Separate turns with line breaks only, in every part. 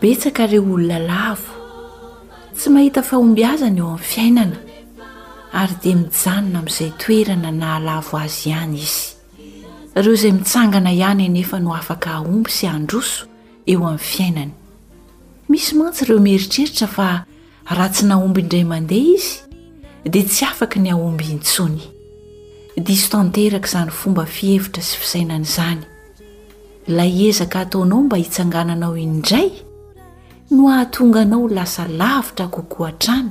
Betsaka ireo olona lavo, tsy mahita fahombiazana eo amin'ny fiainana, ary dia mijanona amin'izay toerana nahalavo azy ihany izy. Ireo izay mitsangana ihany anefa no afaka hahomby sy handroso eo amin'ny fiainany. Misy mantsy ireo mieritreritra fa Raha tsy nahomby indray mandeha izy dia tsy afaka ny hahomby intsony. Diso tanteraka izany fomba fihevitra sy fisainana izany. Ilay ezaka ataonao mba hitsangananao indray no hahatonga anao ho lasa lavitra kokoa hatrany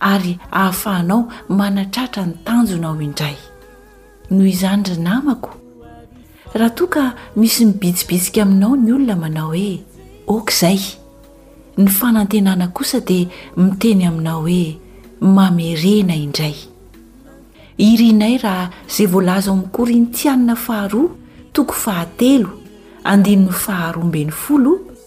ary hahafahanao manatratra ny tanjonao indray. Noho izany ry namako, raha toa ka misy mibitsibitsika aminao ny olona manao hoe ok izay, ny fanantenana kosa dia miteny aminao hoe mamerena indray. Irinay raha izay voalaza ao amin'ny Korintiana faharoa toko fahatelo andininy faharoa ambin'ny folo,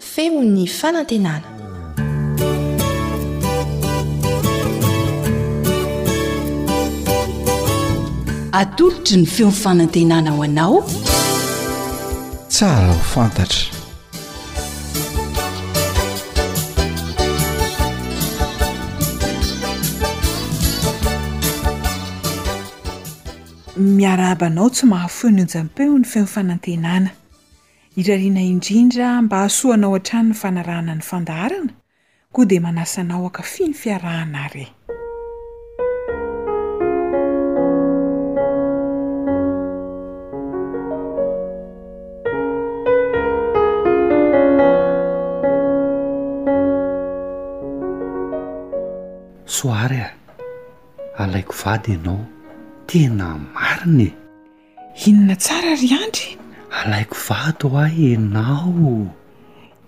Feon'ny fanantenana.
Atolotry ny feon'ny fanantenana ho anao.
Tsara ho fantatra.
Miarahaba anao tsy mahafoy ny onjampeo ny feon'ny fanantenana. Irariana indrindra mba hahasoa anao hatrany ny fanarahana ny fandaharana, koa dia manasa anao hankafy ny fiarahana ary
e! Soare a! Alaiko vady ianao tena marina e!
Inona tsara ry Andry?
Alaiko vato ho'ahy ianao o!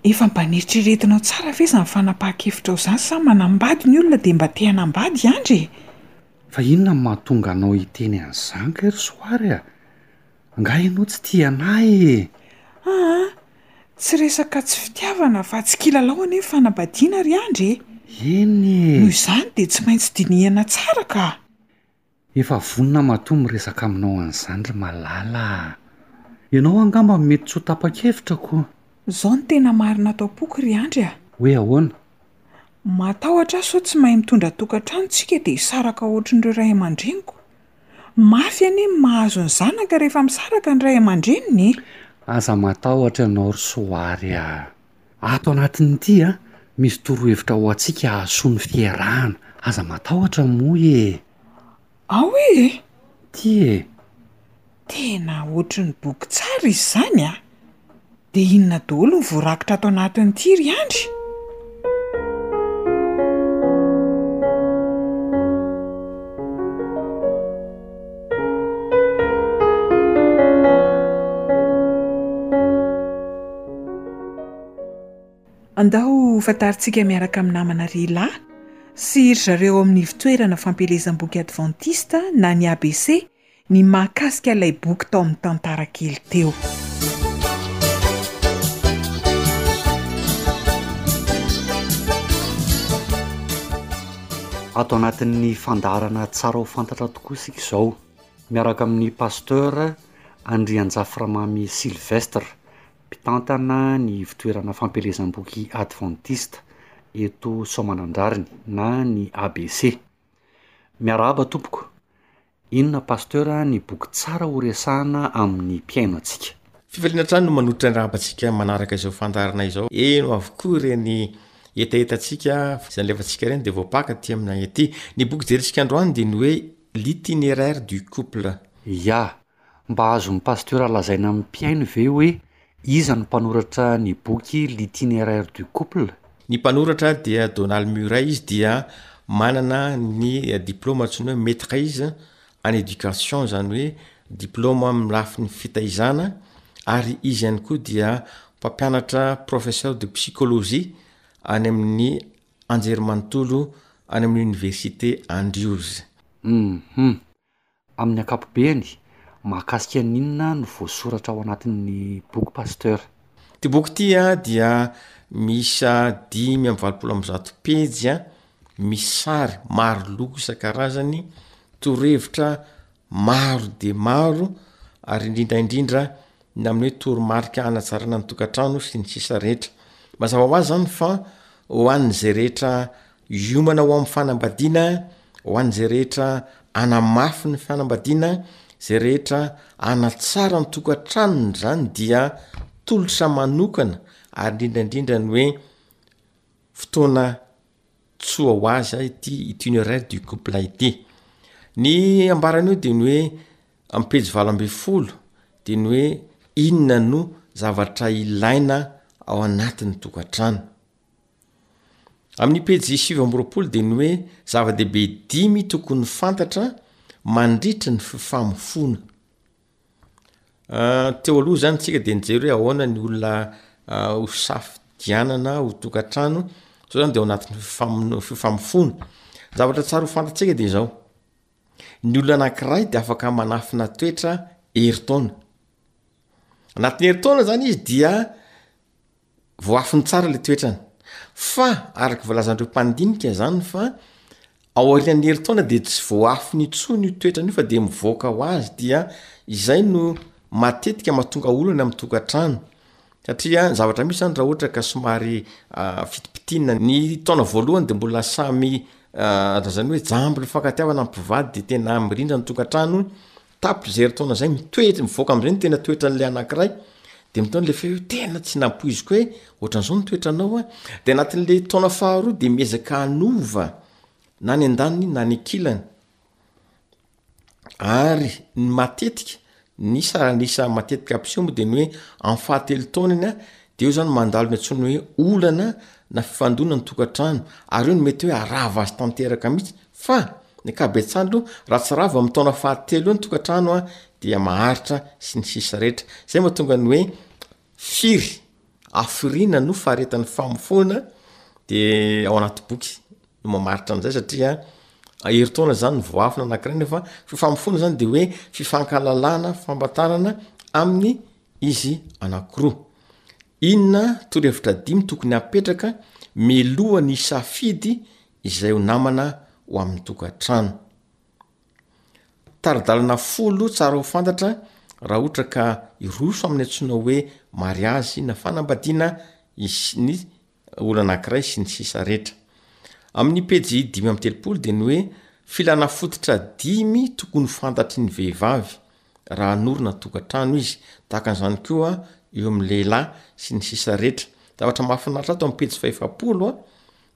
Efa mba neritreretinao tsara ve izany fanapahan-kevitrao izany sa manambady ny olona dia mba te hanambady Andry e?
Fa inona no mahatonga anao hiteny an'izany kay ry Soary a! Angaha ianao tsy tia an'ahy e?
Aa! Tsy resaka tsy fitiavana fa tsy kilalao anie ny fanambadiana ry Andry
e!
Eny
e!
Noho izany dia tsy maintsy dinihana tsara ka!
Efa vonona matoa miresaka aminao an'izany ry malala a! Ianao angamba no mety tsy ho tapa-kevitra ko!
Zao no tena marina ato am-poko ry Andry a!
Hoe ahoana?
Matahotra aho sao tsy mahay mitondra tokantrano tsika dia hisaraka hoatrin'ireo ray aman-dreniko. Mafy anie ny mahazo ny zanaka rehefa misaraka ny ray aman-dreniny e!
Aza matahotra ianao ry Soary a! Ato anatin'ity a, misy torohevitra ho antsika hahasoa ny fiarahana. Aza matahotra moa e!
Ao e!
Ty e!
Tena ohatry ny boky tsara izy izany a! Dia inona daholo no voarakitra ato anatin'ity ry Andry? Andao hofantarintsika miaraka amin'ny namana lehilahy sy ry zareo amin'ny ivontoerana fampielezam-boky advantista na ny ABC ny mahakasika ilay boky tao amin'ny tantara kely teo.
Ato anatin'ny fandaharana Tsara ho fantatra tokoa isika izao, miaraka amin'ny Pasteur Andrianjaframamy Sylvestre, mpitantana ny Ivotoerana Fampielezam-boky Advantista eto Soamanandrariny na ny ABC. Miarahaba tompoko. Inona Pasteur ny boky tsara ho resahana amin'ny mpihaino antsika?
Fifaliana hatrany no manototra ny rahabantsika manaraka izao fandaharana izao. Heno avokoa ireny
hetahetantsika izay nalefantsika ireny dia voapaka aty aminay aty. Ny boky jerentsika androany dia ny hoe L'itinéraire du couple.
Ya! Mba azon'ny Pasteur lazaina amin'ny mpihaino ve hoe Iza no mpanoratra ny boky L'Itinéraire du couple?
Ny mpanoratra dia Donald Murray, izy dia manana ny diplaoma antsoina hoe Maîtrise en éducation, izany hoe diplaoma amin'ny lafiny fitaizana, ary izy ihany koa dia mpampianatra, professeur de psychologie, any amin'ny anjerimanontolo any amin'ny oniversite Andrews.
Hum, hum. Amin'ny ankapobeny, mahakasika ny inona no voasoratra ao anatin'ny boky Pasteur?
Ity boky ity dia miisa dimy amby valopolo amby zato pejy misy sary maro loko isan-karazany, torohevitra maro dia maro ary indrindra indrindra ny amin'ny hoe toromarika hanatsarana ny tokantrano sy ny sisa rehetra. Mazava ho azy izany fa ho an'izay rehetra Hiomana ho amin'ny fanambadiana ho an'izay rehetra hanamafy ny fanambadiana, izay rehetra hanatsara ny tokantranony izany dia tolotra manokana ary indrindra indrindra ny hoe fotoana soa ho azy a ity itinéraire du couple ity. Ny ambaran'io dia ny hoe am' pejy valo amby folo dia ny hoe inona no zavatra ilaina ao anatin'ny tokantrano. Amin'ny pejy sivy amby roapolo dia ny hoe zava-dehibe dimy tokony fantatra mandritry ny fifamofoana. Teo aloha izany tsika dia nijery hoe ahoana ny olona ho safidianana ho tokantrano, zao zany dia ao anatin'ny fifam- fifamofoana. Zavatra tsara ho fantatsika dia izao, ny olona anankiray dia afaka manafina toetra herintaona, anatin'ny herintaona zany izy dia. Voafiny tsara ilay toetrany. Fa araka voalazan'ireo mpandinika izany fa ao aorian'ny herintaona dia tsy voafiny intsony io toetrany io fa dia mivoaka ho azy dia izay no matetika mahatonga olana amin'ny tokantrano satria zavatra misy izany raha ohatra ka somary ah, fitipitiana ny taona voalohany dia mbola samy ah, raha izany hoe jambin'ny fankatiavana ny mpivady dia tena mirindra ny tokantrano Tapitra zay eritaona zay mitoetry mivoaka amzay ny tena toetra an'le anakiray de mitaony le feo hoe tena tsy nampoiziko hoe ohatran'zao ny toetra anao a de anatin'le taona faharoa de miezaka hanova na ny andaniny na ny ankilany ary ny matetika ny saran'isa matetika ampiseho moa de ny hoe am fahatelo taonany a de eo zany mandalo ny antsoiny hoe olana na fifandona ny tokantrano ary eo no mety hoe arava azy tanteraka mitsy Fa ny ankabetsany aloha raha tsy rava amin'ny taona fahatelo eo ny tokantrano a dia maharitra sy ny sisa rehetra. Zay vao tonga ny hoe firy afiriana no faharetan'ny famofoana de ao anaty boky no mamaritra an'izay satria herintaona zany ny voahafina anankiray nefa fifamofoana zany de hoe fifankahalalahana, fifambatarana amin'ny izy anankiroa. Inona torohevitra dimy tokony hapetraka mialoha ny hisafidy izay ho namana ho amin'ny tokantrano? Tari-dalana folo tsara ho fantatra raha ohatra ka hiroso amin'ny antsoina hoe mariazy na fanambadiana is- ny olona anankiray sy ny sisa rehetra. Amin'ny pejy dimy amby telopolo dia ny hoe filana fototra dimy tokony ho fantatry ny vehivavy raha hanorina tokantrano izy, tahaka an'izany koa eo amin'ny lehilahy sy ny sisa rehetra. Zavatra mahafinaritra ato amin'ny pejy fahefapolo a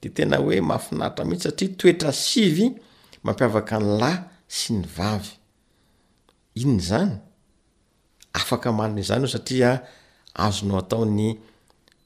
dia tena hoe mahafinaritra mihitsy satria toetra sivy mampiavaka ny lahy sy ny vavy. Inona izany? Afaka manana izany eo satria azonao atao ny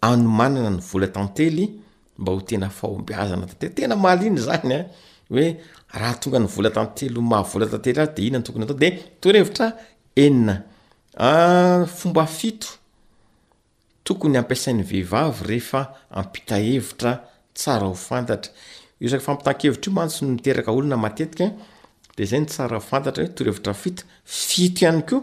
anomanana ny vola tantely mba ho tena fahombiazana tantely tena mahaliana izany a hoe raha tonga ny vola tantely ho maha vola tantely azy de inona no tokony atao de torohevitra enina a fomba fito tokony hampiasain'ny vehivavy rehefa hampita hevitra tsara ho fantatra io isaky fampitan-kevitra io mantsy no miteraka olana matetika de zay ny tsara ho fantatra hoe torohevitra fito fito ihany koa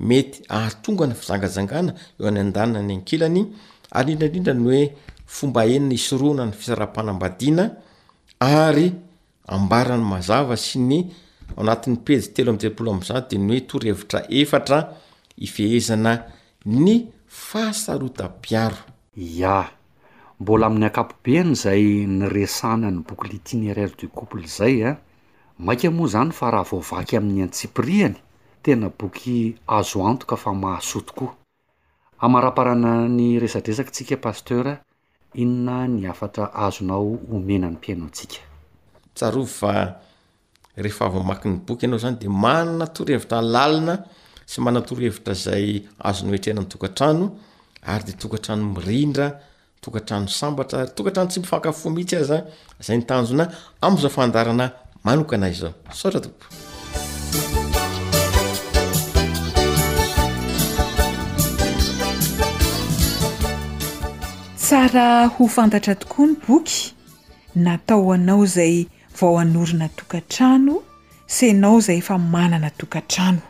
Mety hahatonga ny fijangajangana eo any an-daniny any an-kilany, ary indrindra indrindra ny hoe fomba enina hisorohana ny fisaraham-panambadiana ary ambarany mazava sy ny ao anatin'ny pejy telo amby telopolo amin'izany dia ny hoe torohevitra efatra hifehezana ny fahasarotam-piaro.
Ia. Mbola amin'ny ankapobeny izay niresahana ny boky L'Itinéraire du couple izay, Mainka moa izany fa raha vao vaky amin'ny antsipiriany, tena boky azo antoka fa mahasoa tokoa. Hamaraparana ny resadresakintsika Pasteur a, inona ny hafatra azonao omena ny mpihaino antsika?
Tsarovy fa rehefa avy mamaky ny boky ianao izany dia manana torohevitra lalina sy manana torohevitra izay azonao hiatrehana ny tokantrano ary dia tokantrano mirindra Tokantrano sambatra ary tokantrano tsy mifankafoha mihitsy aza izay ny tanjona amin'izao fandarana manokana izao. Misaotra tompo.
Tsara ho fantatra tokoa ny boky natao ho anao izay vao hanorina tokantrano sy ianao izay efa manana tokantrano.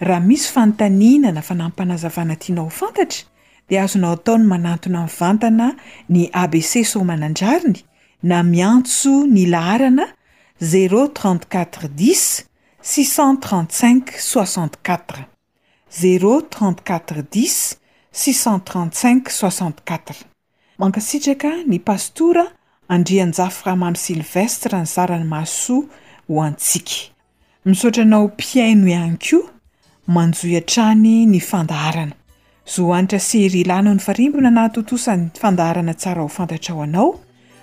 Raha misy fanontaniana na fanampim-panazavana tianao ho fantatra dia azonao atao ny manantona mivantana ny ABC Soamanandrariny na miantso ny laharana zéro trente quatre dix six cent trente cinq soixante quatre. Zéro trente quatre dix six cent trente cinq soixante quatre. Mankasitraka ny Pastora Andrianjafy Ramamy Sylvestre nizara ny mahasoa ho antsika. Misaotra anao mpihaino ihany koa manjohy hatrany ny fandaharana. Zohanitra sy Herilany ao Nifarimbona nahatontosa ny fandaharana tsara ho fantatrao anao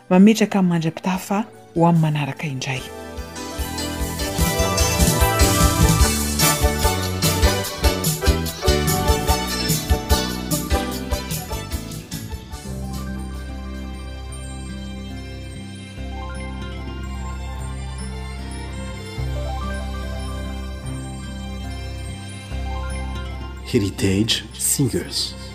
Mametraka amin'ny mandra-pitafa ho amin'ny manaraka indray.
Heritage Singers.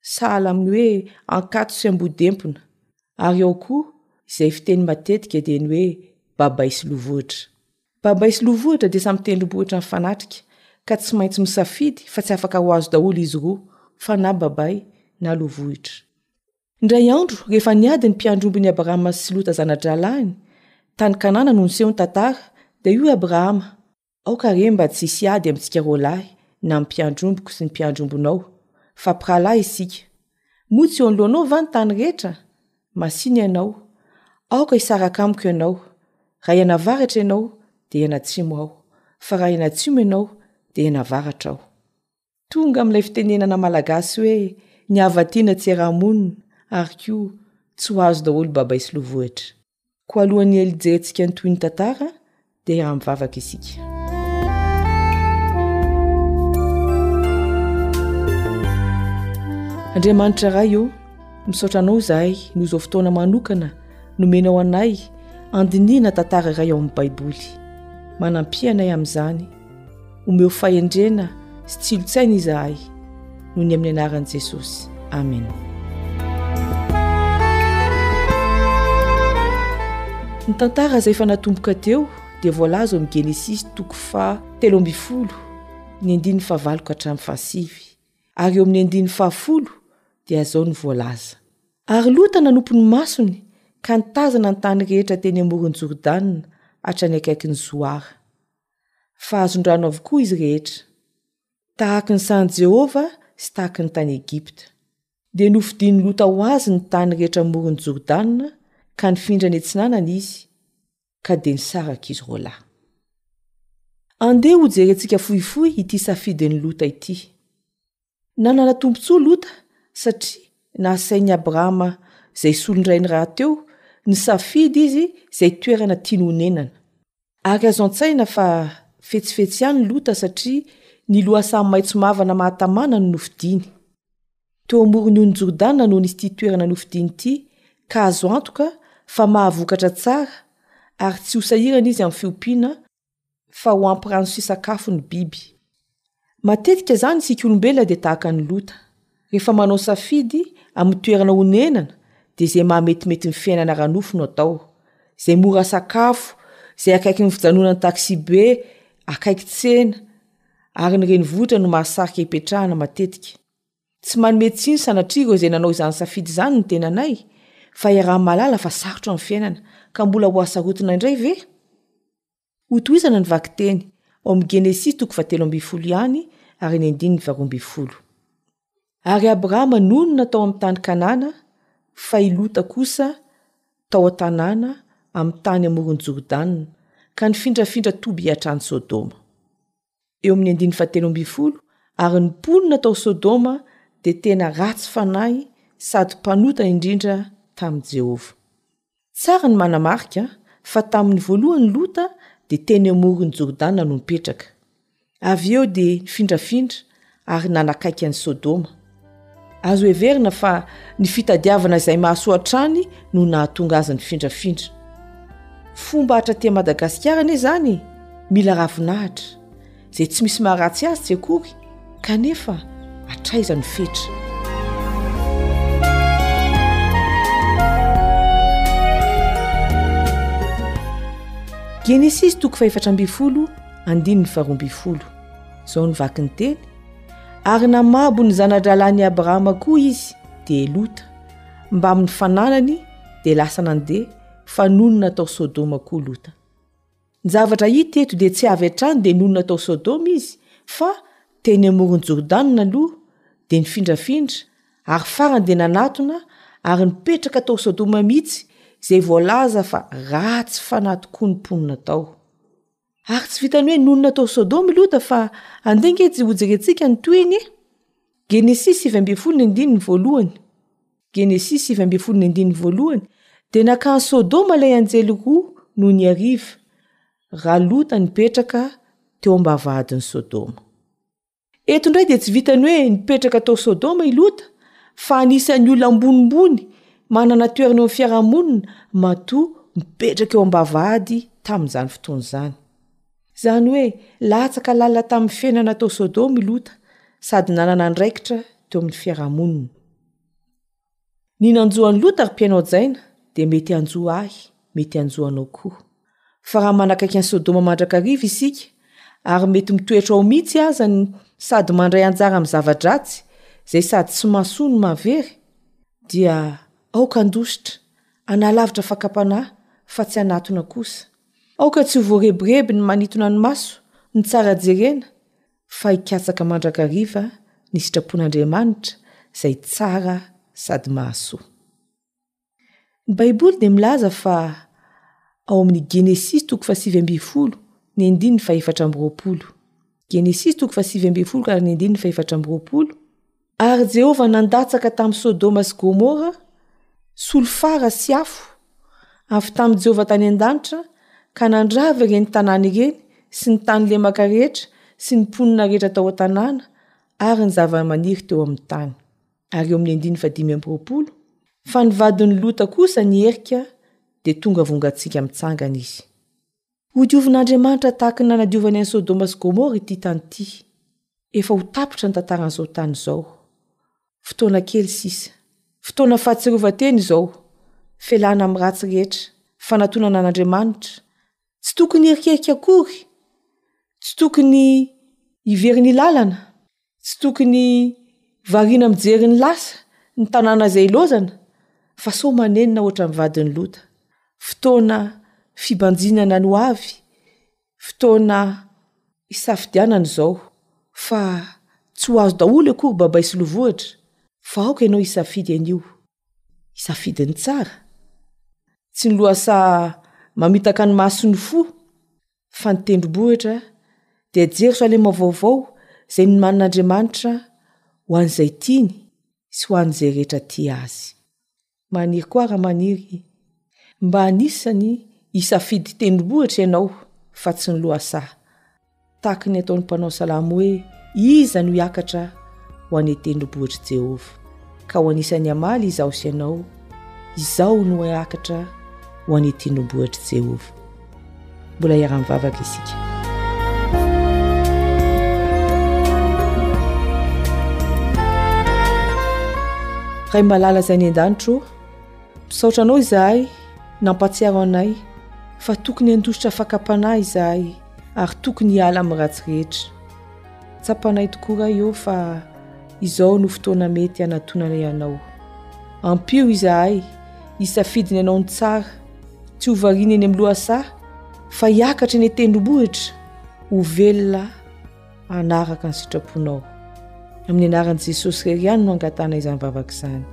sahala amin'ny hoe Ankatso sy Ambohidempona, ary ao koa izay fiteny matetika dia ny hoe Babay sy Lovohitra. Babay sy Lovohitra dia samy tendrombohitra mifanatrika ka tsy maintsy misafidy fa tsy afaka ho azo daholo izy roa fa na Babay na Lovohitra. Indray andro rehefa niady ny mpiandry ombin'i Abrahama sy Lota zana-drahalahiny, tany Kanana no niseho ny tantara, dia hoy Abrahama, Aoka re mba tsy hisy ady amintsika roalahy na amin'ny mpiandry ombiko sy ny mpiandry ombinao, fa mpirahalahy isika. Moa tsy eo anoloanao va ny tany rehetra? Masina ianao. Aoka hisaraka amiko ianao. Raha hianavaratra ianao, dia hianatsimo aho, fa raha hianatsimo ianao, dia hianavaratra aho. Tonga amin'ilay fitenenana malagasy hoe ny hava-tiana tsy iaraha-monina, ary koa, tsy ho azo daholo babay sy lovohitra. Koa alohan'ny hijerentsika ny tohin'ny tantara dia hiara-mivavaka isika. Andriamanitra Ray ô, misaotra Anao izahay noho izao fotoana manokana nomenao anay handinihana tantara iray ao amin'ny Baiboly. Manampia anay amin'izany. Omeo fahendrena sy tsilotsaina izahay noho ny amin'ny anaran'i Jesosy. Amen. Ny tantara izay efa natomboka teo dia voalaza ao amin'ny Genesisy toko faha telo ambin'ny folo ny andininy fahavalo ka hatramin'ny fahasivy ary eo amin'ny andininy fahafolo dia azao ny voalaza. Ary Lota nanopy ny masony ka nitazana ny tany rehetra teny amoron'i Jordana hatrany akaikin'i Zoara. fa azon-drano avokoa izy rehetra, tahaka ny sahan'i Jehovah sy tahaka ny tany Egypta. Dia nofidin'i Lota ho azy ny tany rehetra amoron'i Jordana ka nifindra any atsinanana izy, ka dia nisaraka izy roa lahy. Andeha hojerentsika fohifohy ity safidin'i Lota ity. Nanana tombontsoa Lota satria nahasain'i Abrahama izay solon-drainy rahateo nisafidy izy izay toerana tiany honenana. Ary azo an-tsaina fa fetsifetsy ihany Lota satria ny lohasaha maitso mavana mahatamana no nofidiny. Teo amoron'ny ony Jordana no nisy ity toerana nofidiny ity ka azo antoka fa mahavokatra tsara ary tsy ho sahirana izy amin'ny fiompiana fa ho ampy rano sy sakafo ny biby. Matetika izany isika olombelona dia tahaka ny lota. Rehefa manao safidy amin'ny toerana honenana dia izay mahametimety ny fiainana ara-nofo no atao. Izay mora sakafo, izay akaiky ny fijanonan'ny taksibe, akaiky tsena, ary ny renivohitra no mahasarika hipetrahana matetika. Tsy manome tsiny sanatria ireo izay nanao izany safidy izany ny tenanay, fa iaraha mahalala fa sarotra ny fiainana, ka mbola ho asarotina indray ve? Hotohizana ny vakiteny ao amin'ny Genesisy toko fahatelo ambin'ny folo ihany ary eny andininy faharoa ambin'ny folo. Ary Abrahama nonina tao amin'ny tany Kanana, fa i Lota kosa tao an-tanàna amin'ny tany amoron'i Jordana, ka nifindrafindra toby hatrany Sodoma. eo amin'ny andininy fahatelo ambin'ny folo ary ny mponina tao Sodoma dia tena ratsy fanahy sady mpanota indrindra tamin'i Jehovah. Tsara ny manamarika fa tamin'ny voalohany Lota dia teny amoron'i Jordana no nipetraka. Avy eo dia nifindrafindra ary nanakaiky an'i Sodoma. Azo heverina fa ny fitadiavana izay mahasoa hatrany no nahatonga azy nifindrafindra. Fomba hatraty Madagasikara anie izany mila ravinahitra, izay tsy misy maharatsy azy tsy akory, kanefa hatraiza no fetra? Genesisy toko fahefatra ambin'ny folo andininy faharoa ambin'ny folo. Izao no vaky ny teny. Ary namabo ny zana-drahalahin'i Abrahama koa izy, dia Lota, mbamin'ny fananany, dia lasa nandeha, fa nonina tao Sodoma koa Lota. Ny zavatra hita eto dia tsy avy hatrany dia nonina tao Sodoma izy, fa teny amoron'i Jordana aloha, dia nifindrafindra, ary farany dia nanatona ary nipetraka tao Sodoma mihitsy, izay voalaza fa ratsy fanahy tokoa ny mponina tao. Ary tsy vitan'ny hoe nonina tao Sodoma i Lota fa andeha ange tsy hojerentsika ny tohiny e. Genesisy sivy ambin'ny folo ny andininy voalohany. Genesisy sivy ambin'ny folo ny andininy voalohany dia naka an'i Sodoma ilay anjely roa noho ny hariva raha Lota nipetraka teo am-bavahadin'i Sodoma. Eto indray dia tsy vitan'ny hoe nipetraka tao Sodoma i Lota fa anisan'ny olona ambonimbony manana toerana eo amin'ny fiarahamonina matoa mipetraka eo am-bavahady tamin'izany fotoana izany. Izany hoe latsaka lalina tamin'ny fiainana tao Sodoma i Lota sady nanana andraikitra teo amin'ny fiarahamonina. Ny nanjo an'i Lota ry mpihaino hajaina dia mety hanjo ahy, mety hanjo anao koa. Fa raha manakaiky an'i Sodoma mandrakariva isika, ary mety mitoetra ao mihitsy aza ny sady mandray anjara amin'ny zava-dratsy izay sady tsy mahasoa no mahavery, dia aoka handositra, hanalavitra fakam-panahy fa tsy hanatona kosa. Aoka tsy ho voarebireby ny manitona ny maso, ny tsara jerena, fa hikatsaka mandrakariva ny sitrapon'Andriamanitra izay tsara sady mahasoa. Ny Baiboly dia milaza fa ao amin'ny Genesisy toko fahasivy ambin'ny folo ny andininy fahefatra amby roapolo. Genesisy toko fahasivy ambin'ny folo ka ny andininy fahefatra amby roapolo. Ary Jehovah nandatsaka tamin'i Sodoma sy Gomora solifara sy afo avy tamin'i Jehovah tany an-danitra ka nandrava ireny tanàna ireny sy ny tany lemaka rehetra sy ny mponina rehetra tao an-tanàna ary ny zavamaniry teo amin'ny tany. Ary eo amin'ny andininy fahadimy amby roapolo, fa ny vadin'i Lota kosa niherika dia tonga vongantsika mitsangana izy. Hodiovin'Andriamanitra tahaka ny nanadiovany an'i Sodoma sy Gomora ity tany ity. Efa ho tapitra ny tantaran'izao tany izao. Fotoana kely sisa. Fotoana fahatsirovan-tena izao. Felana amin'ny ratsy rehetra. Fanatonana an'Andriamanitra. Tsy tokony hierikerika akory. Tsy tokony hivery ny lalana. tsy tokony variana mijery ny lasa ny tanàna izay ilaozana fa sao manenina ohatra ny vadin'i Lota. Fotoana fibanjinana ny ho avy, fotoana isafidianana izao fa tsy ho azo daholo akory babay sy lovohitra fa aoka ianao hisafidy anio. Hisafidy ny tsara. Tsy ny lohasaha mamitaka ny maso ny fo fa ny tendrombohitra dia Jerosalema vaovao izay nomanin'Andriamanitra ho an'izay tiany sy ho an'izay rehetra tia azy. Maniry koa raha maniry mba anisany hisafidy tendrombohitra ianao fa tsy ny lohasaha.
Tahaka ny ataon'ny mpanao salamo hoe iza no hiakatra ho any tendrombohitr'i Jehovah. ka ho anisan'ny hamaly izaho sy ianao, izao no hiakatra ho any an-tendrombohitr'i Jehovah. Mbola hiara-mivavaka isika. Ray malala izay ny an-danitro, misaotra anao izahay nampatsiaro anay fa tokony handositra fakam-panahy izahay ary tokony hiala amin'ny ratsy rehetra. Tsapanay tokoa Ray ô fa Izao no fotoana mety hanatonana ianao. Ampio izahay hisafidy ny anao ny tsara, tsy ho variana eny amin'ny lohasaha, fa hiakatra eny an-tendrombohitra, ho velona hanaraka ny sitraponao. Amin'ny anaran'i Jesosy irery ihany no angatahana izany vavaka izany.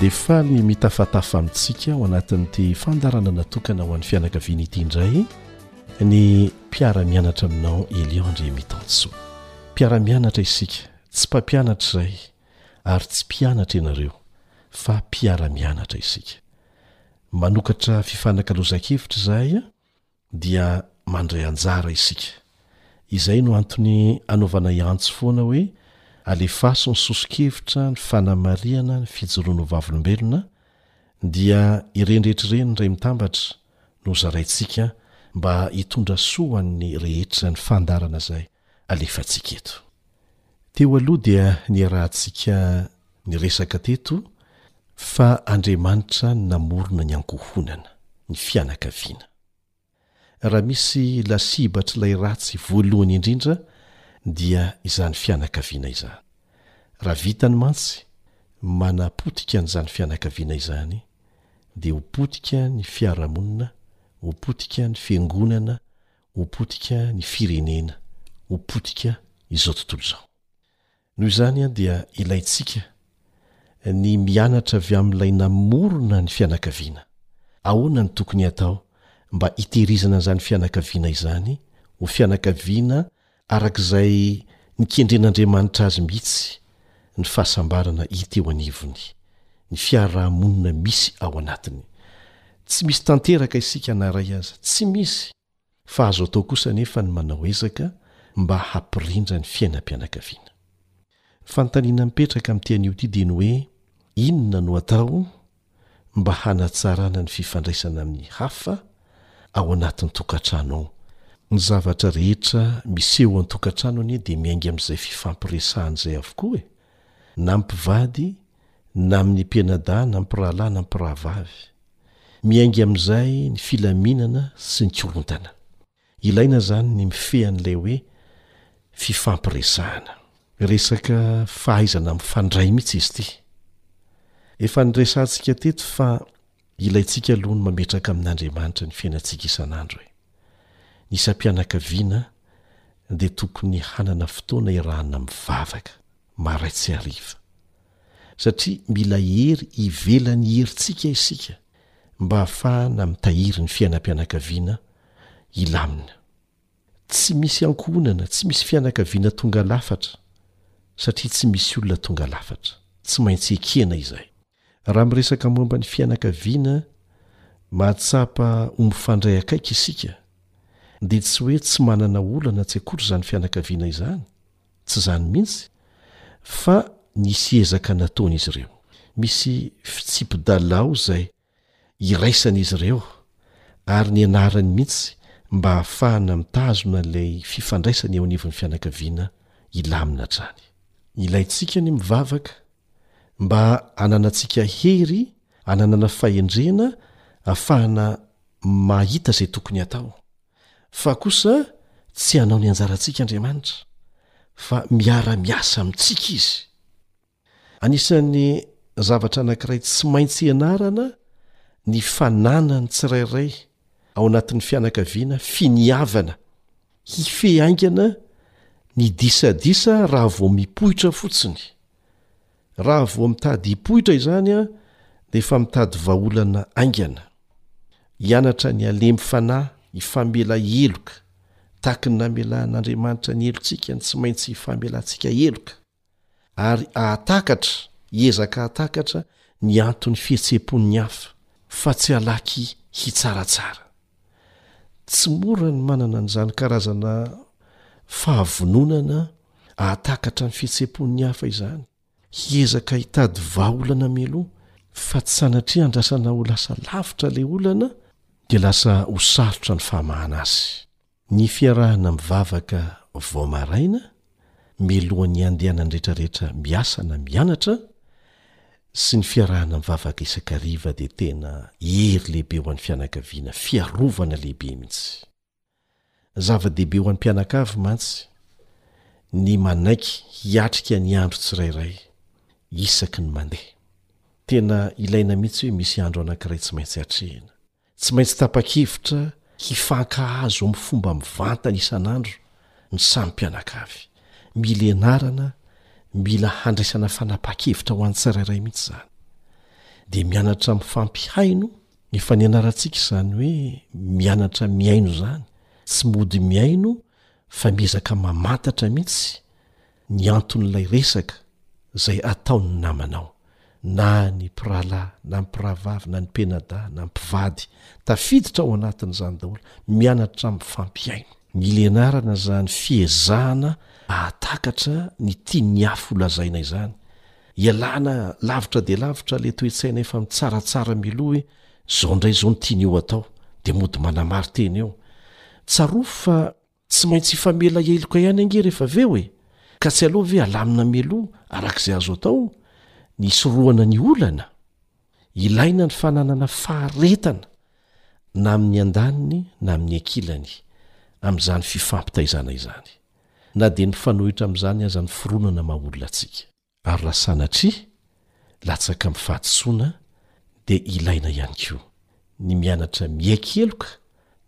dia faly ny
mitafatafa amintsika ao anatin'ity fandaharana natokana ho an'ny fianakaviana ity indray ny mpiara-mianatra aminao Elion Andriamitansoa. Mpiara-mianatra isika, tsy mpampianatra izahay ary tsy mpianatra ianareo fa mpiara-mianatra isika. Manokatra fifanakalozan-kevitra izahay dia mandray anjara isika. Izay no antony anaovanay antso foana hoe alefaso ny soso-kevitra, ny fanamarihana, ny fijoroan'ny vavolombelona, dia ireny rehetra ireny indray mitambatra no zaraintsika mba hitondra soa ho an'ny rehetra ny fandaharana izay. alefantsika eto. Teo aloha dia niarahantsika niresaka teto fa Andriamanitra no namorona ny ankohonana, ny fianakaviana. Raha misy lasibatr'ilay ratsy voalohany indrindra dia izany fianakaviana izany. Raha vitany mantsy manapotika an'izany fianakaviana izany dia ho potika ny fiarahamonina, ho potika ny fiangonana, ho potika ny firenena, ho potika izao tontolo izao. Noho izany dia ilaintsika ny mianatra avy amin'ilay namorona ny fianakaviana. Ahoana no tokony hatao mba hitehirizana izany fianakaviana izany ho fianakaviana araka izay nikendren'Andriamanitra azy mihitsy, ny fahasambarana hita eo anivony, ny fiaraha-monina misy ao anatiny. Tsy misy tanteraka isika na iray aza, tsy misy, fa azo atao kosa anefa ny manao ezaka mba hampirindra ny fiainam-pianakaviana. Ny fanontaniana mipetraka amin'ity anio ity dia ny hoe, inona no atao mba hanatsarana ny fifandraisana amin'ny hafa ao anatin'ny tokantrano ao. Ny zavatra rehetra miseho an-tokantrano anie dia miainga amin'izay fifampiresahana izay avokoa e! na mpivady na amin'ny mpianadahy na mpirahalahy na mpirahavavy. Miainga amin'izay ny filaminana sy ny korontana. Ilaina izany ny mifehy an'ilay hoe fifampiresahana. Resaka fahaizana mifandray mihitsy izy ity. Efa niresahantsika teto fa ilaintsika aloha ny mametraka amin'Andriamanitra ny fiainantsika isan'andro e. Ny isam-pianakaviana dia tokony hanana fotoana iarahana mivavaka, maraina sy hariva. Satria mila hery ivelan'ny herintsika isika mba hahafahana mitahiry ny fiainam-pianakaviana hilamina. Tsy misy ankohonana, tsy misy fianakaviana tonga lafatra, satria tsy misy olona tonga lafatra. Tsy maintsy ekena izay. Raha miresaka momba ny fianakaviana mahatsapa ho mifandray akaiky isika, dia tsy hoe tsy manana olana tsy akory izany fianakaviana izany, tsy izany mihitsy, fa nisy ezaka nataon'izy ireo. Misy fitsipi-dalao izay iraisan'izy ireo ary ny anarany mihitsy mba hahafahana mitazona ilay fifandraisana eo anivon'ny fianakaviana hilamina hatrany. Ilaintsika ny mivavaka mba hananantsika hery hananana fahendrena hahafahana mahita izay tokony hatao, fa kosa tsy hanao ny anjarantsika Andriamanitra, fa miara-miasa amintsika Izy. Anisan'ny zavatra anankiray tsy maintsy ianarana ny fananan'ny tsirairay ao anatin'ny fianakaviana finiavana, hifehy haingana ny disadisa raha vao mipoitra fotsiny. Raha vao mitady hipoitra izany dia efa mitady vahaolana haingana. Hianatra ny halemy fanahy hifamela heloka, tahaka ny namelahan'Andriamanitra ny helotsika ny tsy maintsy hifamelantsika heloka. ary ahatakatra, hiezaka hahatakatra, ny anton'ny fihetseham-pon'ny hafa, fa tsy halaky hitsaratsara. Tsy mora ny manana an'izany karazana fahavononana hahatakatra ny fihetseham-pon'ny hafa izany, hiezaka hitady vahaolana mialoha, fa tsy sanatria andrasana ho lasa lavitra ilay olana, dia lasa ho sarotra ny fahamahana azy. Ny fiarahana mivavaka vao maraina mialohan'ny handehanan'ny retraretra miasa na mianatra sy ny fiarahana mivavaka isan-kariva dia tena hery lehibe ho an'ny fianakaviana, fiarovana lehibe mihitsy. Zava-dehibe ho an'ny mpianakavy mantsy ny manaiky hiatrika ny andro tsirairay isaky ny mandeha. Tena ilaina mihitsy hoe misy andro anankiray tsy maintsy atrehina. Tsy maintsy tapa-kevitra hifankahazo amin'ny fomba mivantana isan'andro ny samy mpianakavy. Mila ianarana, mila handraisana fanapaha-kevitra ho an'ny tsirairay mihitsy izany. Dia mianatra mifampihaino. Efa nianarantsika izany hoe mianatra mihaino izany, tsy mody mihaino fa miezaka mamantatra mihitsy ny anton'ilay resaka izay ataon'ny namanao, na ny mpirahalahy, na ny mpirahavavy, na ny mpianadahy, na ny mpivady, tafiditra ao anatin'izany daholo, mianatra mifampihaino. Mila ianarana izany fiezahana hahatakatra ny tian'ny hafa ho lazaina izany, ialana lavitra dia lavitra ilay toe-tsaina efa mitsaratsara mialoha hoe izao indray izao no tiany ho atao, dia mody manamary teny eo. Tsarovy fa. Tsy maintsy hifamela heloka ihany ange rehefa avy eo e! Ka tsy aleo ve alamina mialoha araka izay azo atao ny hisorohana ny olana? Ilaina ny fananana faharetana na amin'ny andaniny na amin'ny ankilany amin'izany fifampitaizana izany, na dia mifanohitra amin'izany aza ny fironana maha olona antsika. ary raha sanatria latsaka amin'ny fahadisoana dia ilaina ihany koa ny mianatra miaiky heloka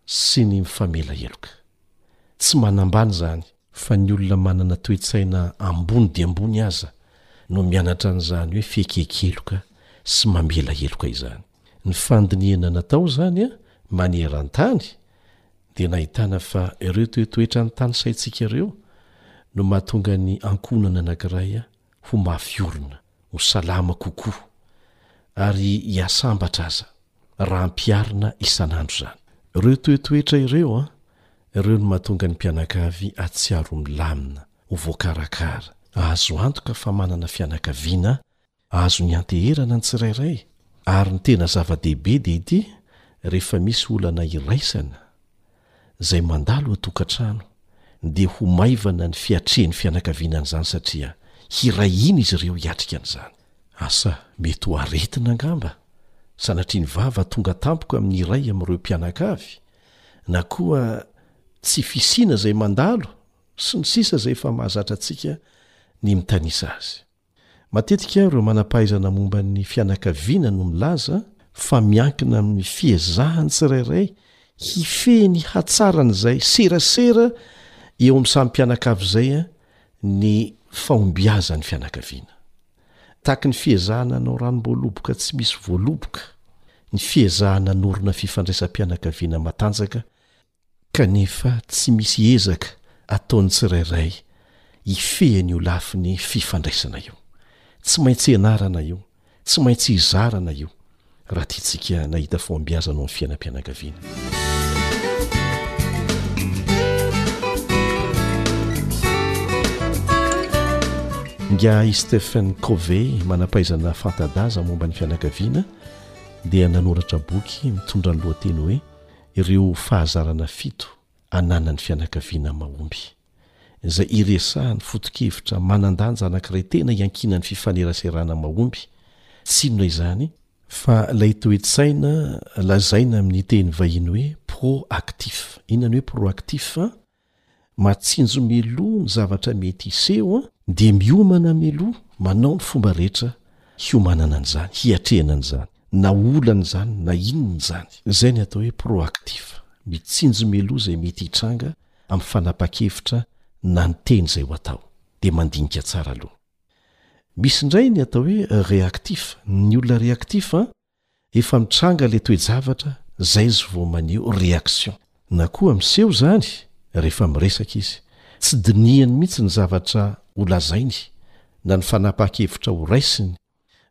sy ny mifamela heloka. Tsy manambany izany fa ny olona manana toe-tsaina ambony dia ambony aza no mianatra an'izany hoe fiekiheky heloka sy mamela heloka izany. Ny fandinihana natao izany maneran-tany dia nahitana fa ireo toetoetran'ny tany saintsika ireo no mahatonga ny ankohonana anankiray ho mafy orina, ho salama kokoa ary hiasambatra aza, raha ampiharina isan'andro izany. Ireo toetoetra ireo ireo no mahatonga ny mpianakavy hahatsiaro ho milamina, ho voakarakara, hahazo antoka fa manana fianakaviana Azo nianteherana ny tsirairay, ary ny tena zava-dehibe dia ity, rehefa misy olana iraisana, izay mandalo an-tokantrano, dia ho maivana ny fiatrehin'ny fianakaviana an'izany satria hiray hina izy ireo hiatrika an'izany. Asa mety ho aretina angamba sanatria ny vava tonga tampoka amin'ny iray amin'ireo mpianakavy, na koa tsy fisiana izay mandalo, sy ny sisa izay efa mahazatra antsika ny mitanisa azy. Matetika ireo manam-pahaizana momba ny fianakaviana no milaza fa miankina amin'ny fiezahan'ny tsirairay hifehy ny hatsaran'izay serasera eo amin'ny samy mpianakavy izay ny fahombiazan'ny fianakaviana. Tahaka ny fiezahana hanao ranom-boaloboka tsy misy voaloboka ny fiezahana hanorina fifandraisam-pianakaviana matanjaka kanefa tsy misy ezaka ataon'ny tsirairay hifehy an'io lafiny fifandraisana io. Tsy maintsy ianarana io, tsy maintsy izarana io raha tiantsika nahita fahombiazana ao amin'ny fiainam-pianakaviana. Ingahy Stephen Covey, manam-pahaizana fanta-daza momba ny fianakaviana, dia nanoratra boky mitondra ny lohateny hoe ireo fahazarana fito ananan'ny fianakaviana mahomby, izay iresahan'ny foto-kevitra manan-danja anankiray tena iankinan'ny fifaneraserana mahomby, tsy inona izany, fa ilay toe-tsaina lazaina amin'ny teny vahiny hoe proactif, inona ny hoe proactif an? Matsinjo meloa ny zavatra mety hiseho an! Dia miomana meloa manao ny fomba rehetra hiomanana an'izany, hiatrehana an'izany, na olana izany na inona izany. Izay ny atao hoe proactif, mitsinjo meloa izay mety hitranga amin'ny fanapa-kevitra na ny teny izay ho atao. Dia mandinika tsara aloha. Misy indray ny atao hoe reactif, ny olona reactif an! Efa mitranga le toe-javatra zay izy vao maneho réaction. Na koa miseho zany rehefa miresaka izy. Tsy dinihany mihitsy ny zavatra ho lazainy na ny fanapaha-kevitra ho raisiny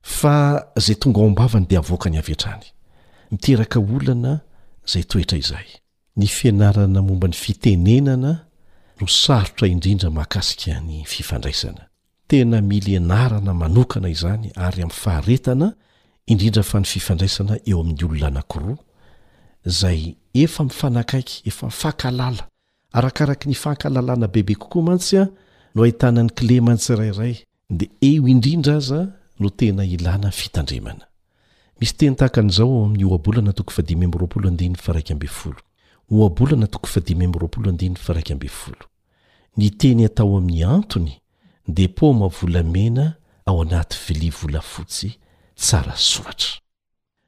fa zay tonga ao am-bavany de avoakany avy hatrany. Miteraka olana zay toetra izay. Ny fianarana momba ny fitenenana no sarotra indrindra mahakasika ny fifandraisana. Tena mila ianarana manokana izany ary amin'ny faharetana indrindra fa ny fifandraisana eo amin'ny olona anankiroa izay efa mifanakaiky, efa mifankahalala. Arakaraky ny ifankahalalana bebe kokoa mantsy no ahitana ny kileman'ny tsirairay dia eo indrindra aza no tena ilana fitandremana. Misy teny tahaka an'izao ao amin'ny Ohabolana toko fahadimy amby roapolo andininy faharaika ambin'ny folo, Ohabolana toko fahadimy amby roapolo andininy faharaika ambin'ny folo. Ny teny atao amin'ny antony dia paoma volamena ao anaty vilia volafotsy tsara soratra.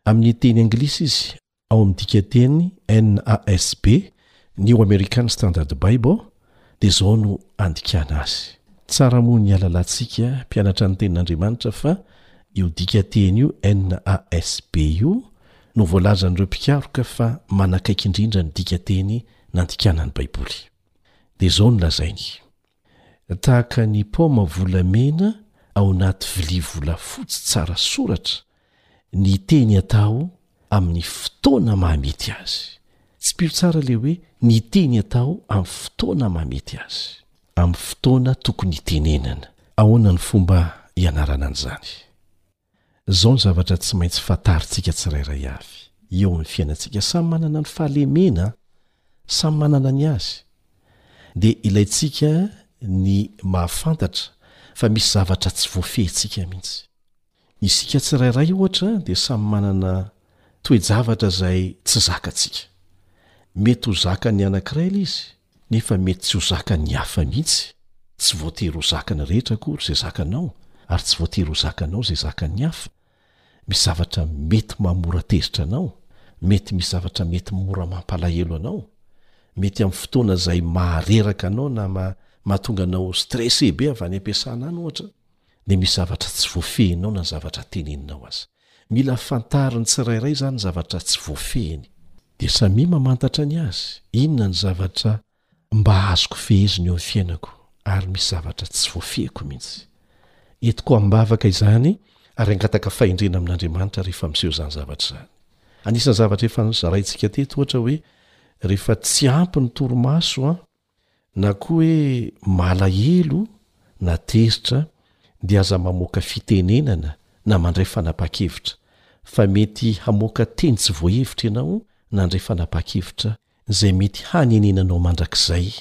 Amin'ny teny anglisy izy ao amin'ny dikanteny NASB, New American Standard Bible, dia izao no andikana azy. Tsara moa ny hahalalantsika mpianatra ny Tenin'Andriamanitra fa io dikanteny io NASB io no voalazan'ireo mpikaroka fa manakaiky indrindra ny dikanteny nandikana ny Baiboly. Dia izao no lazainy, Tahaka ny paoma volamena ao anaty vilia volafotsy tsara soratra ny teny atao amin'ny fotoana mahamety azy. Tsipiho tsara ilay hoe ny teny atao amin'ny fotoana mahamety azy, amin'ny fotoana tokony hitenenana. Ahoana ny fomba hianarana an'izany? Izao ny zavatra tsy maintsy fantarintsika tsirairay avy, eo amin'ny fiainantsika, samy manana ny fahalemena, samy manana ny azy. Dia ilaintsika ny mahafantatra fa misy zavatra tsy voafehintsika mihitsy. Isika tsirairay, ohatra, dia samy manana toe-javatra izay tsy zakantsika. Mety ho zakan'ny anankiray ilay izy, nefa mety tsy ho zakan'ny hafa mihitsy, tsy voatery ho zakan'ny rehetra akory izay zakanao ary tsy voatery ho zakanao izay zakan'ny hafa, misy zavatra mety mahamora tezitra anao, mety misy zavatra mety mora mampalahelo anao, mety amin'ny fotoana izay mahareraka anao na mahatonga anao stressé be avy any am-piasana any ohatra dia misy zavatra tsy voafehinao na zavatra teneninao aza. Mila fantarin'ny tsirairay izany zavatra tsy voafehiny. Dia samia mamantatra ny azy, inona ny zavatra mba azoko fehezina eo amin'ny fiainako ary misy zavatra tsy voafehiko mihitsy. Entiko am-bavaka izany ary angataka fahendrena amin'Andriamanitra rehefa miseho izany zavatra izany. Anisan'ny zavatra efa nozaraintsika teto ohatra hoe rehefa tsy ampy ny torimaso Na koa hoe malahelo na tezitra dia aza mamoaka fitenenana na mandray fanapahan-kevitra fa mety hamoaka teny tsy voahevitra ianao nandray fanapahan-kevitra izay mety hanenenanao mandrakizay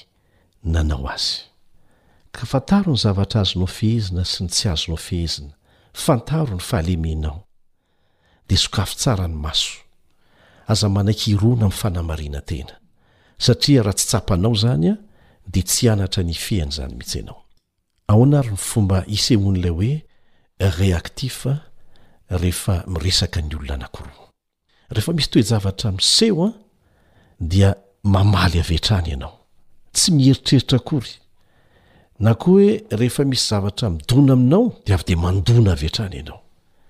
nanao azy. Ka fantaro ny zavatra azonao fehezina sy ny tsy azonao fehezina, fantaro ny fahalemenao. dia sokafy tsara ny maso. Aza manaiky hirona amin'ny fanamarinan-tena, satria raha tsy tsapanao izany dia tsy hanatra ny hifehany izany mihitsy ianao. Ahoana ary ny fomba hisehoan'ilay hoe réactif rehefa miresaka ny olona anankiroa? Rehefa misy toe-javatra miseho dia mamaly avy hatrany ianao, tsy mieritreritra akory, na koa hoe rehefa misy zavatra midona aminao dia avy dia mandona avy hatrany ianao,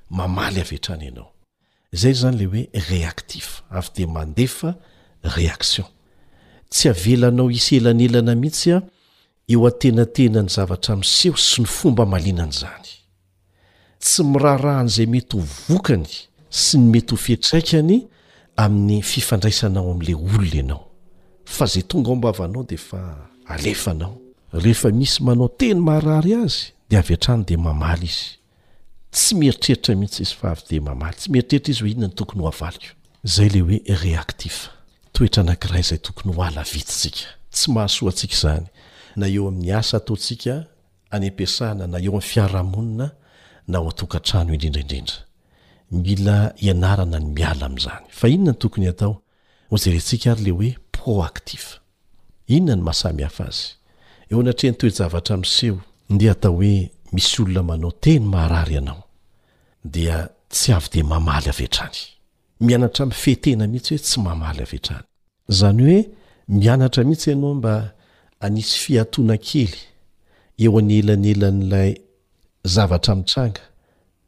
mamaly avy hatrany ianao. Izay ry zany ilay hoe réactif, avy dia mandefa réaction. Tsy avelanao hisy elanelana mihitsy eo antenatenan'ny zavatra miseho sy ny fomba amalinan'izany. Tsy miraharaha an'izay mety ho vokany sy ny mety ho fiatraikany amin'ny fifandraisanao amin'ilay olona ianao, fa izay tonga ao am-bavanao dia efa alefanao. Rehefa misy manao teny maharary azy, dia avy hatrany dia mamaly izy. Tsy mieritreritra mihitsy izy fa avy dia mamaly. Tsy mieritreritra izy hoe inona no tokony ho avaliko. Izay ilay hoe reactif. Toetra anankiray izay tokony ho halavitsitsika. Tsy mahasoa antsika izany, na eo amin'ny asa ataontsika any am-piasana, na eo amin'ny fiarahamonina, na ao an-tokantrano indrindra indrindra. Mila ianarana ny miala amin'izany. Fa inona no tokony hatao? Hojerentsika ary ilay hoe proactif. Inona ny mahasamihafa azy? Eo anatrehan'ny toe-javatra miseho. Ndeha atao hoe misy olona manao teny maharary anao, dia tsy avy dia mamaly avy hatrany. Mianatra mifehy tena mihitsy hoe tsy mamaly avy hatrany. Izany hoe mianatra mihitsy ianao mba hanisy fiatoana kely eo anelanelan'ilay zavatra mitranga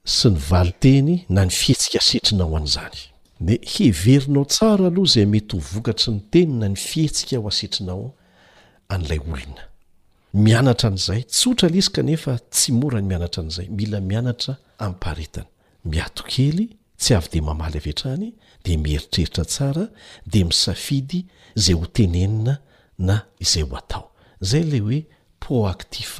sy ny valinteny na ny fihetsika asetrinao an'izany. Dia heverinao tsara aloha izay mety ho vokatry ny teny na ny fihetsika ho asetrinao an'ilay olona. Mianatra an'izay, tsotra ilay izy kanefa tsy mora ny mianatra an'izay, mila mianatra amim-paharetana. Miato kely, tsy avy dia mamaly avy hatrany, dia mieritreritra tsara, dia misafidy izay ho tenenina na izay ho atao. Izay ilay hoe proactif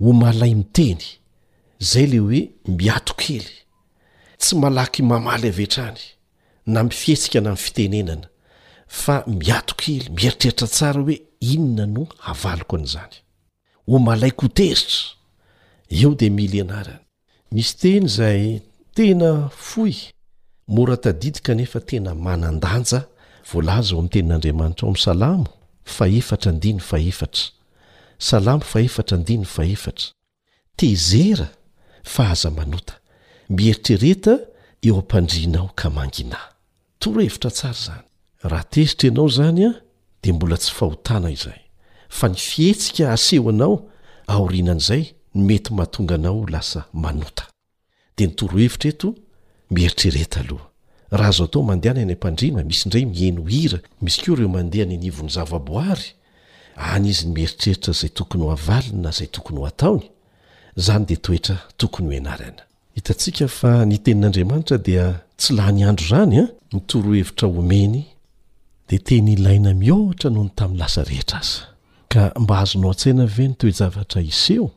Ho malay miteny. Zay le hoe miato kely. Tsy malaky mamaly avy hatrany, na mifihetsika na ny fitenenana, fa miato kely, mieritreritra tsara hoe inona no havaliko an'izany. Ho malay koa tezitra. Eo dia mily anarany. Misy teny izay tena fohy, mora tadidy kanefa tena manan-danja voalaza ao amin'ny Tenin'Andriamanitra ao amin'ny Salamo fahefatra andininy fahefatra, Salamo fahefatra andininy fahefatra, Tezera fa aza manota, mieritrereta eo am-pandrianao ka mangina. Torohevitra tsara izany. Raha tezitra ianao izany an, dia mbola tsy fahotana izay. Fa ny fihetsika asehonao aorianan'izay no mety mahatonga anao ho lasa manota. Dia ny torohevitra eto, mieritrereta aloha. Raha azo atao mandehana any am-pandriana, misy indray miheno hira, misy koa ireo mandeha any anivon'ny zavaboary, any izy no mieritreritra izay tokony ho avaliny na izay tokony ho ataony. Izany dia toetra tokony ho ianarana. Hitantsika fa ny Tenin'Andriamanitra dia tsy lany andro izany an! Ny torohevitra omeny dia teny ilaina mihoatra noho ny tamin'ny lasa rehetra aza. Ka mba azonao an-tsaina ve ny toe-javatra hiseho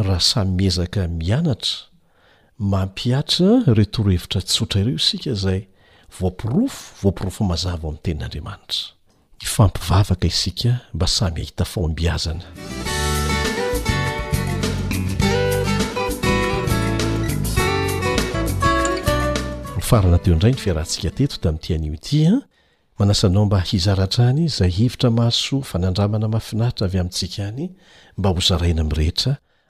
raha samy miezaka mianatra mampihatra ireo torohevitra tsotra ireo isika izay voaporofo voaporofo mazava ao amin'ny Tenin'Andriamanitra? Hifampivavaka isika mba samy hahita fahombiazana. Mifarana teo indray ny fiarahantsika teto tamin'ity anio ity a. Manasa anao mba hizara hatrany izay hevitra mahasoa fanandramana mahafinaritra avy amintsika any mba hozaraina amin'ny rehetra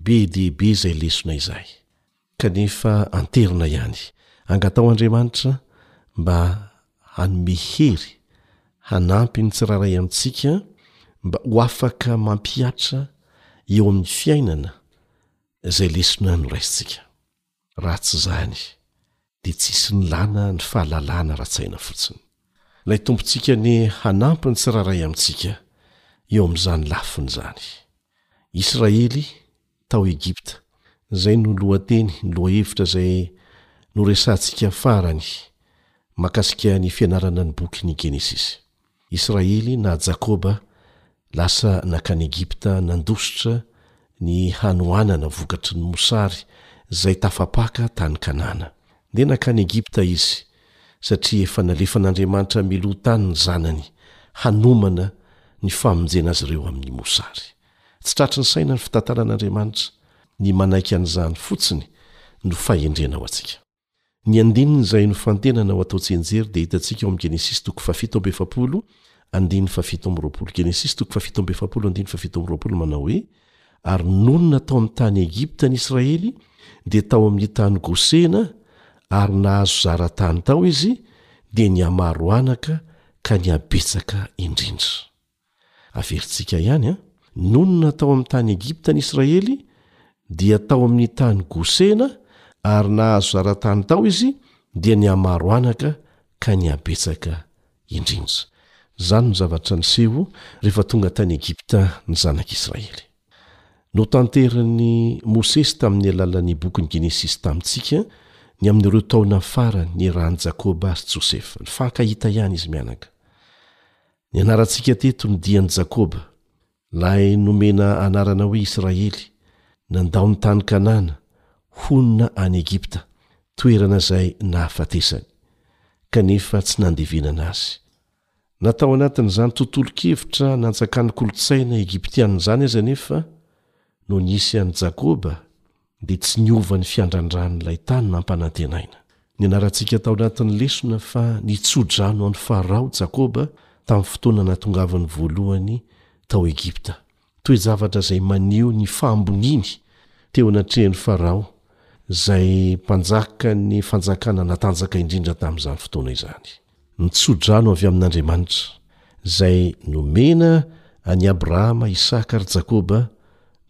Be dia be izay lesona izay. Kanefa anterina ihany. Angataho Andriamanitra mba hanome hery hanampy ny tsirairay amintsika mba ho afaka mampihatra eo amin'ny fiainana izay lesona noraisintsika. Raha tsy izany, dia tsisy nilana ny fahalalana ara-tsaina fotsiny. Ilay Tompontsika anie hanampy ny tsirairay amintsika eo amin'izany lafiny izany. Israely tao Egypta, izay no lohateny, ny lohahevitra izay noresahantsika farany, mahakasika ny fianarana ny bokin'ny Genesisy. Israely na Jakoba lasa nankany Egypta nandositra ny hanohanana vokatry ny mosary zay tafapaka tany Kanana. Ndeha nankany Egypta izy satria efa nalefan'Andriamanitra miloha tany ny zanany hanomana ny famonjena azy ireo amin'ny mosary. Tsy tratry ny saina ny fitantanan'Andriamanitra, ny manaiky an'izany fotsiny no fahendrena ho antsika. Ny andininy izay nofantenana ho atao tsianjery dia hitantsika ao amin'ny Genesisy toko fahafito amby efapolo, andininy fahafito amby roapolo. Genesisy toko fahafito amby efapolo, andininy fahafito amby roapolo manao hoe, Ary nonina tao amin'ny tany Egypta ny Israely, dia tao amin'ny tany Gosena, ary nahazo zara-tany tao izy, dia nihamaro anaka ka nihabetsaka indrindra. Averintsika ihany, nonina tao amin'ny tany Egypta ny Israely, dia tao amin'ny tany Gosena, ary nahazo zara-tany tao izy, dia nihamaro anaka ka nihabetsaka indrindra. Izany no zavatra niseho rehefa tonga tany Egypta ny zanak'Israely. Notanterin'i Mosesy tamin'ny alalan'ny bokin'ny Genesisy tamintsika ny amin'ireo taona farany niarahan'i Jakoba sy Josefa. Nifankahita ihany izy mianaka. Nianarantsika teto ny dian'i Jakoba, ilay nomena anarana hoe Israely, nandao ny tany Kanana, honina any Egypta, toerana izay nahafatesany. Kanefa tsy nandevenana azy. Na tao anatin'izany tontolon-kevitra nanjakan'ny kolontsaina egyptiana izany aza anefa no nisy an'i Jakoba, dia tsy niova ny fiandrandran'ilay tany nampanantenaina. Nianarantsika tao anatin'ny lesona fa nitso-drano an'i Farao Jakoba tamin'ny fotoana nahatongavany voalohany tao Egypta, toe-javatra izay maneho ny fahamboniany teo anatrehan'i Farao, izay mpanjakan'ny fanjakana natanjaka indrindra tamin'izany fotoana izany. Ny tso-drano avy amin'Andriamanitra, izay nomena an'i Abrahama, Isaka ary Jakoba,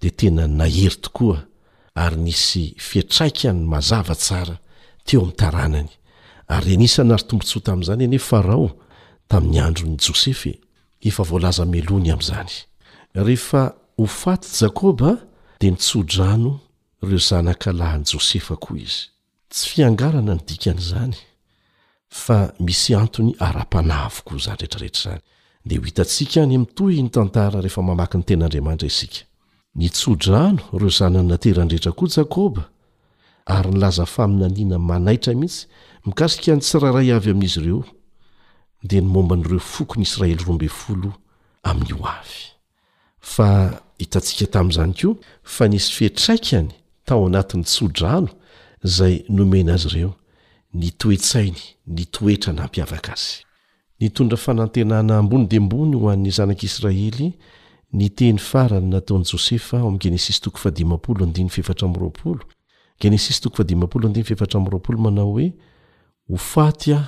dia tena nahery tokoa ary nisy fiantraikany mazava tsara teo amin'ny taranany. Ary anisan'ny nary tombontsoa tamin'izany anie Farao tamin'ny andron'i Josefa e! Efa voalaza mialoha ny amin'izany. Rehefa ho faty Jakoba, dia nitso-drano ireo zanaka lahin'i Josefa koa izy. Tsy fiangarana ny dikan'izany fa misy antony ara-panahy avokoa izany rehetrarehetra izany. Dia ho hitantsika any amin'ny tohiny ny tantara rehefa mamaky ny Tenin'Andriamanitra isika. Nitso-drano ireo zanany naterany rehetra koa Jakoba ary nilaza faminaniana manaitra mihitsy mikasika ny tsirairay avy amin'izy ireo, dia ny momba an'ireo fokon'Israely roa ambin'ny folo amin'ny hoavy. Fa hitantsika tamin'izany koa fa nisy fiantraikany tao anatin'ny tsodrano izay nomena azy ireo, ny toe-tsainy, ny toetra nampiavaka azy. Nitondra fanantenana ambony dia ambony ho an'ny zanak'Israely ny teny farany nataon'i Josefa ao amin'ny Genesisy toko fahadimampolo andininy fahefatra amby roapolo, Genesisy toko fahadimampolo andininy fahefatra amby roapolo manao hoe, Ho faty aho,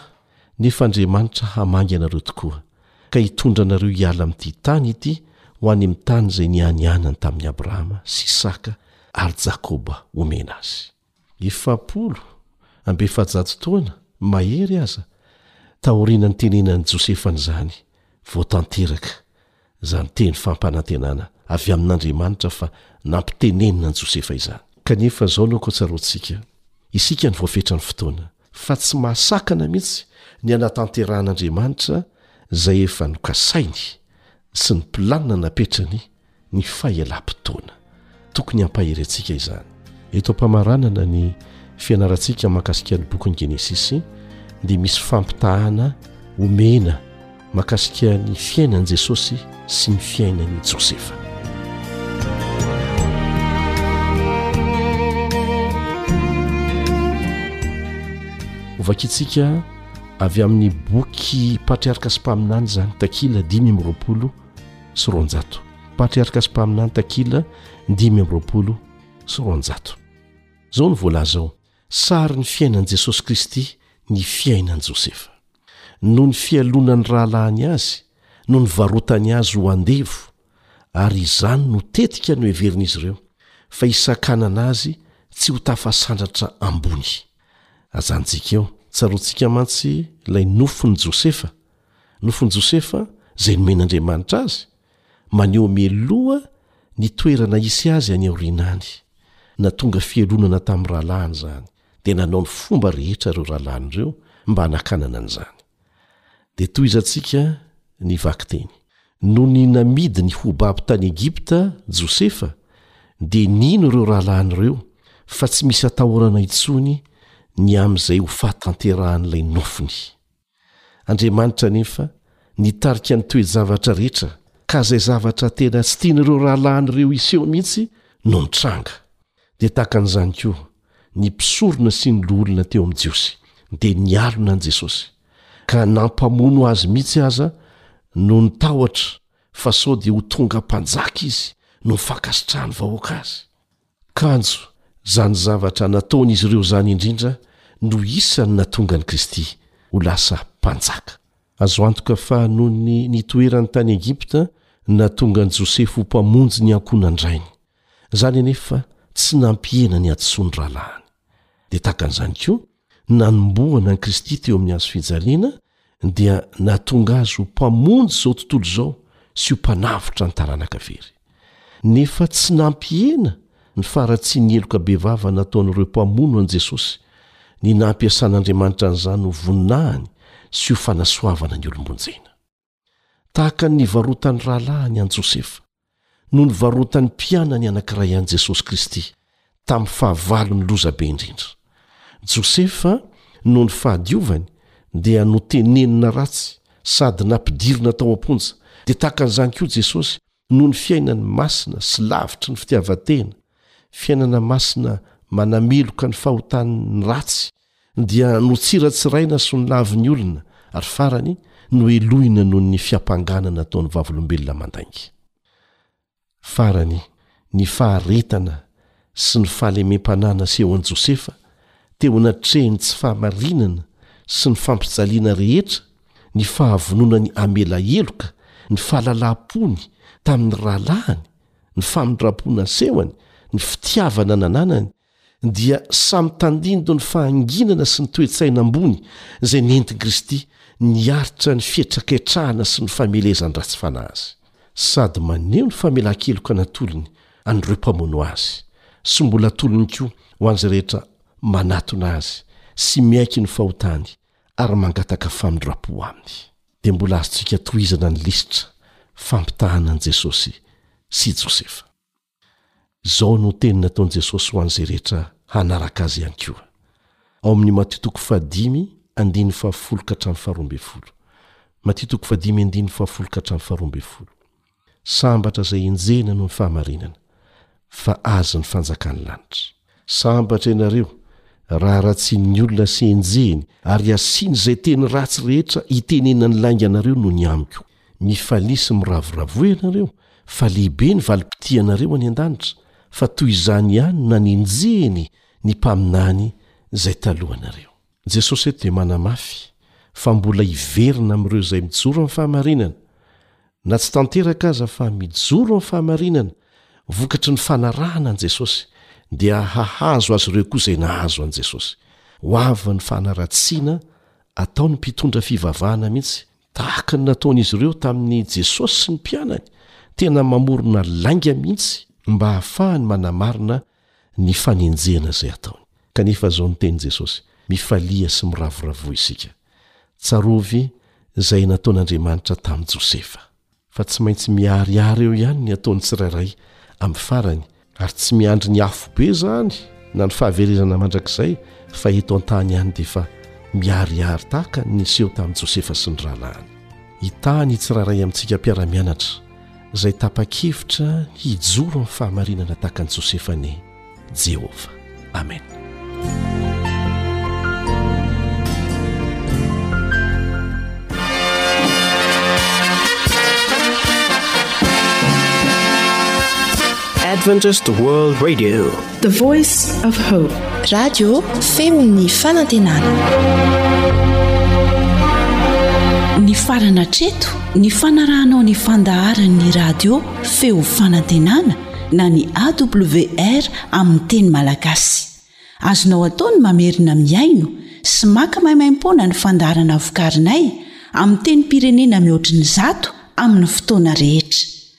nefa Andriamanitra hamangy anareo tokoa, ka hitondra anareo hiala amin'ity tany ity ho any amin'ny tany izay nianianany tamin'i Abrahama sy Isaka ary Jakoba homena azy. Efapolo amby efajato taona mahery aza taorian'ny nitenenan'i Josefa an'izany, vao tanteraka Izany teny fampanantenana avy amin'Andriamanitra fa nampitenenina an'i Josefa izany. Kanefa izao no ankotsaroantsika, isika no voafetran'ny fotoana, fa tsy mahasakana mihitsy ny hanatanterahan'Andriamanitra izay efa nokasainy sy ny planina napetrany ny fahelam-potoana. Tokony hampahery antsika izany. Eto am-pamaranana ny fianarantsika mahakasika ny bokin'ny Genesisy dia misy fampitahana omena mahakasika ny fiainan'i Jesosy sy ny fiainan'i Josefa. Hovakintsika avy amin'ny boky Patriarka sy Mpaminany izany, takila dimy amby roapolo. sy roanjato. Patriarka sy mpaminany takila dimy amby roapolo sy roanjato. Izao no voalaza ao, Sarin'ny fiainan'i Jesosy Kristy ny fiainan'i Josefa. Noho ny fialonan'ny rahalahiny azy no nivarotany azy ho andevo, ary izany no tetika noheverin'izy ireo fa hisakanana azy tsy ho tafasandratra ambony. Ajanontsika eo. Tsaroantsika mantsy ilay nofon'i Josefa Nofon'i Josefa izay nomen'Andriamanitra azy, maneho mialoha ny toerana hisy azy any aoriana any. Nahatonga fialonana tamin'ny rahalahiny izany, dia nanao ny fomba rehetra ireo rahalahiny ireo mba hanakanana an'izany. Dia tohizantsika ny vakiteny. Nony namidy ny ho babo tany Egypta Josefa, dia nino ireo rahalahiny ireo fa tsy misy atahorana intsony ny amin'izay ho fahatanterahan'ilay nofiny. Andriamanitra anefa nitarika ny toe-javatra rehetra, ka izay zavatra tena tsy tian'ireo rahalahiny ireo hiseho mihitsy no nitranga. Dia tahaka an'izany koa, ny mpisorona sy ny loholona teo amin'ny Jiosy dia nialona an'i Jesosy, ka nampamono azy mihitsy aza noho ny tahotra fa sao dia ho tonga mpanjaka izy noho ny fankasitrahan'ny vahoaka azy. Kanjo, izany zavatra nataon'izy ireo izany indrindra no isan'ny nahatonga an'i Kristy ho lasa Mpanjaka. Azo antoka fa noho ny nitoerany tany Egypta no nahatonga an'i Josefa ho mpamonjy ny ankohonan-drainy. Izany anefa tsy nampihena ny hadisoan'ny rahalahiny. dia tahaka an'izany koa ny nanombohana an'i Kristy teo amin'ny hazo fijaliana dia nahatonga azy ho mpamonjy izao tontolo izao sy ho mpanavotra ny taranaka very nefa tsy nampihena ny faharatsian'ny heloka bevava nataon'ireo mpamono an'i Jesosy ny nampiasan'Andriamanitra an'izany ho voninahiny sy ho fanasoavana ny olombonjena. Tahaka ny nivarotan'ny rahalahiny an'i Josefa, no nivarotan'ny mpianany anankiray an'i Jesosy Kristy tamin'ny fahavalony loza be indrindra. Josefa, noho ny fahadiovany, dia notenenina ratsy sady nampidirina tao am-ponja, dia tahaka an'izany koa Jesosy Noho ny fiainany masina sy lavitry ny fitiavan-tena, fiainana masina manameloka ny fahotany ny ratsy, dia notsiratsiraina sy nolavo ny olona, ary farany, nohelohina noho ny fiampangana nataon'ny Vavolombelona mandainga. Farany, ny faharetana sy ny fahalemem-panahy nasehon'i Josefa teo anatrehin'ny tsy fahamarinana sy ny fampijaliana rehetra, ny fahavononany hamela heloka, ny fahalalampony tamin'ny rahalahiny, ny famindrampo nasehony, ny fitiavana nananany, dia samy tandindon'ny fahanginana sy ny toe-tsaina ambony izay nentin'i Kristy niaritra ny fihetraketrahana sy ny famelezan-dratsy fanahy azy. Sady maneho ny famelan-keloka natolony an'ireo mpamono azy, sy mbola tolony koa ho an'izay rehetra manatona azy sy miaiky ny fahotany ary mangataka famindram-po aminy. Dia mbola azontsika tohizana ny lisitra fampitahana an'i Jesosy sy i Josefa. Izao no teny nataon'i Jesosy ho an'izay rehetra hanaraka Azy ihany koa, ao amin'ny Matio toko fahadimy andininy fahafolo ka hatramin'ny faharoa ambin'ny folo, Matio toko fahadimy andininy fahafolo ka hatramin'ny faharoa ambin'ny folo. Sambatra izay enjehina noho ny fahamarinana, fa azy ny fanjakan'ny lanitra. Sambatra ianareo, raha ratsian'ny olona sy enjehiny, ary asiany izay teny ratsy rehetra itenenan'ny lainga anareo noho ny amiko. Mifalia sy miravoravoa ianareo, fa lehibe ny valim-pitia anareo any an-danitra, fa toy izany ihany no nanenjehiny ny mpaminany izay talohanareo. Jesosy eto dia manamafy fa mbola hiverina amin'ireo izay mijoro amin'ny fahamarinana. Na tsy tanteraka aza fa mijoro amin'ny fahamarinana vokatry ny fanarahana an'i Jesosy, dia hahazo azy ireo koa izay nahazo an'i Jesosy. Ho avy ny fanaratsiana ataon'ny mpitondra fivavahana mihitsy, tahaka ny nataon'izy ireo tamin'i Jesosy sy ny mpianany, tena mamorona lainga mihitsy mba hahafahany manamarina ny fanenjehana izay ataony. Kanefa izao no tenin'i Jesosy, Mifalia sy miravoravoa isika. Tsarovy izay nataon'Andriamanitra tamin'i Josefa. Fa tsy maintsy miharihary eo ihany ny ataon'ny tsirairay amin'ny farany, ary tsy miandry ny afobe izany na ny fahaverezana mandrakizay, fa eto an-tany ihany dia efa miharihary tahaka ny niseho tamin'i Josefa sy ny rahalahiny. Hitaha ny tsirairay amintsika mpiara-mianatra, izay tapa-kevitra hijoro amin'ny fahamarinana tahaka an'i Josefa anie Jehovah. Amena.
Adventist World Radio.
The Voice of Hope.
Radio feon'ny fanantenana.
Nifarana hatreto ny fanarahanao ny fandaharan'ny radio feo fanantenana na ny AWR amin'ny teny malagasy. Azonao atao ny mamerina mihaino sy maka maimaimpoana ny fandaharana vokarinay amin'ny tenim-pirenena mihoatry ny zato amin'ny fotoana rehetra.